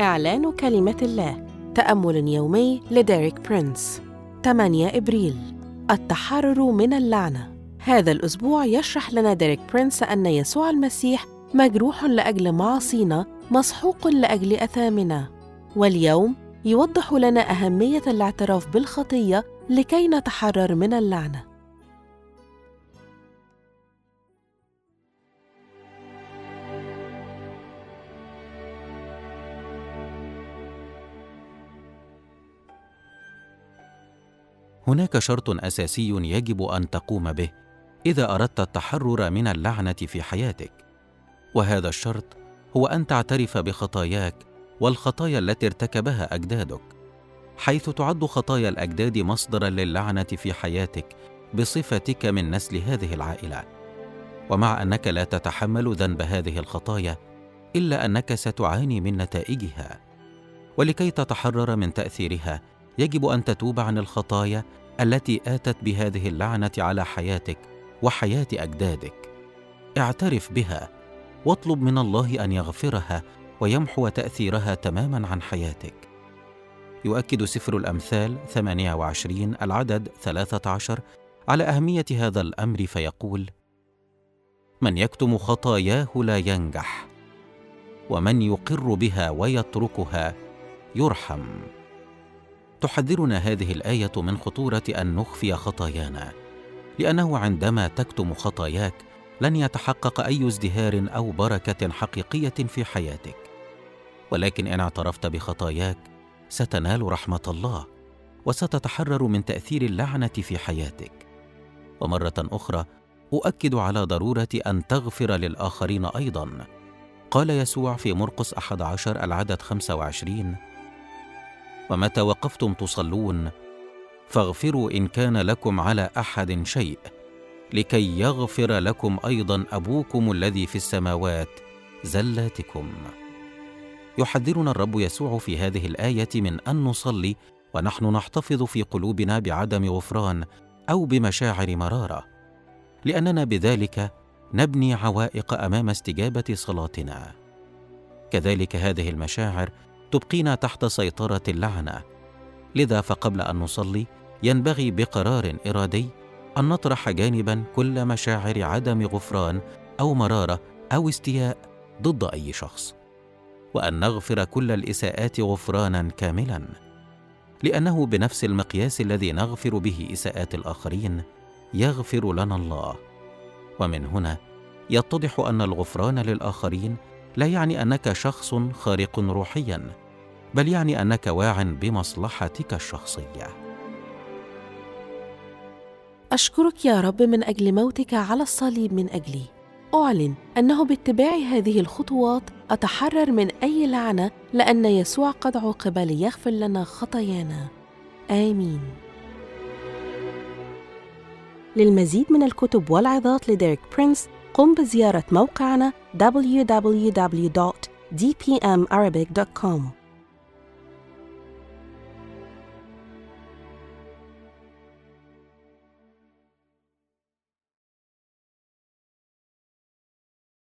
إعلان كلمة الله تأمل يومي لديريك برينس 8 إبريل. التحرر من اللعنة. هذا الأسبوع يشرح لنا ديريك برينس أن يسوع المسيح مجروح لأجل معاصينا مسحوق لأجل أثامنا. واليوم يوضح لنا أهمية الاعتراف بالخطية لكي نتحرر من اللعنة. هناك شرط أساسي يجب أن تقوم به إذا أردت التحرر من اللعنة في حياتك. وهذا الشرط هو أن تعترف بخطاياك والخطايا التي ارتكبها أجدادك حيث تعد خطايا الأجداد مصدرا للعنة في حياتك بصفتك من نسل هذه العائلة. ومع أنك لا تتحمل ذنب هذه الخطايا إلا أنك ستعاني من نتائجها. ولكي تتحرر من تأثيرها يجب أن تتوب عن الخطايا التي آتت بهذه اللعنة على حياتك وحياة أجدادك. اعترف بها واطلب من الله أن يغفرها ويمحو تأثيرها تماما عن حياتك. يؤكد سفر الأمثال 28 العدد 13 على أهمية هذا الأمر فيقول من يكتم خطاياه لا ينجح ومن يقر بها ويتركها يرحم. تحذرنا هذه الآية من خطورة أن نخفي خطايانا. لأنه عندما تكتم خطاياك لن يتحقق أي ازدهار أو بركة حقيقية في حياتك. ولكن إن اعترفت بخطاياك ستنال رحمة الله وستتحرر من تأثير اللعنة في حياتك. ومرة أخرى أؤكد على ضرورة أن تغفر للآخرين أيضا. قال يسوع في مرقس أحد عشر العدد خمسة وعشرين ومتى وقفتم تصلون؟ فاغفروا إن كان لكم على أحد شيء لكي يغفر لكم أيضا أبوكم الذي في السماوات زلاتكم. يحذرنا الرب يسوع في هذه الآية من أن نصلي ونحن نحتفظ في قلوبنا بعدم غفران أو بمشاعر مرارة. لأننا بذلك نبني عوائق أمام استجابة صلاتنا. كذلك هذه المشاعر تبقينا تحت سيطرة اللعنة. لذا فقبل أن نصلي ينبغي بقرار إرادي أن نطرح جانبا كل مشاعر عدم غفران أو مرارة أو استياء ضد أي شخص وأن نغفر كل الإساءات غفرانا كاملا. لأنه بنفس المقياس الذي نغفر به إساءات الآخرين يغفر لنا الله. ومن هنا يتضح أن الغفران للآخرين لا يعني أنك شخص خارق روحيا. بل يعني أنك واع بمصلحتك الشخصية. أشكرك يا رب من أجل موتك على الصليب من أجلي. أعلن أنه باتباع هذه الخطوات أتحرر من أي لعنة لأن يسوع قد عوقب ليغفر لنا خطايانا. آمين. للمزيد من الكتب والعظات لديريك برينس قم بزيارة موقعنا www.dpmarabic.com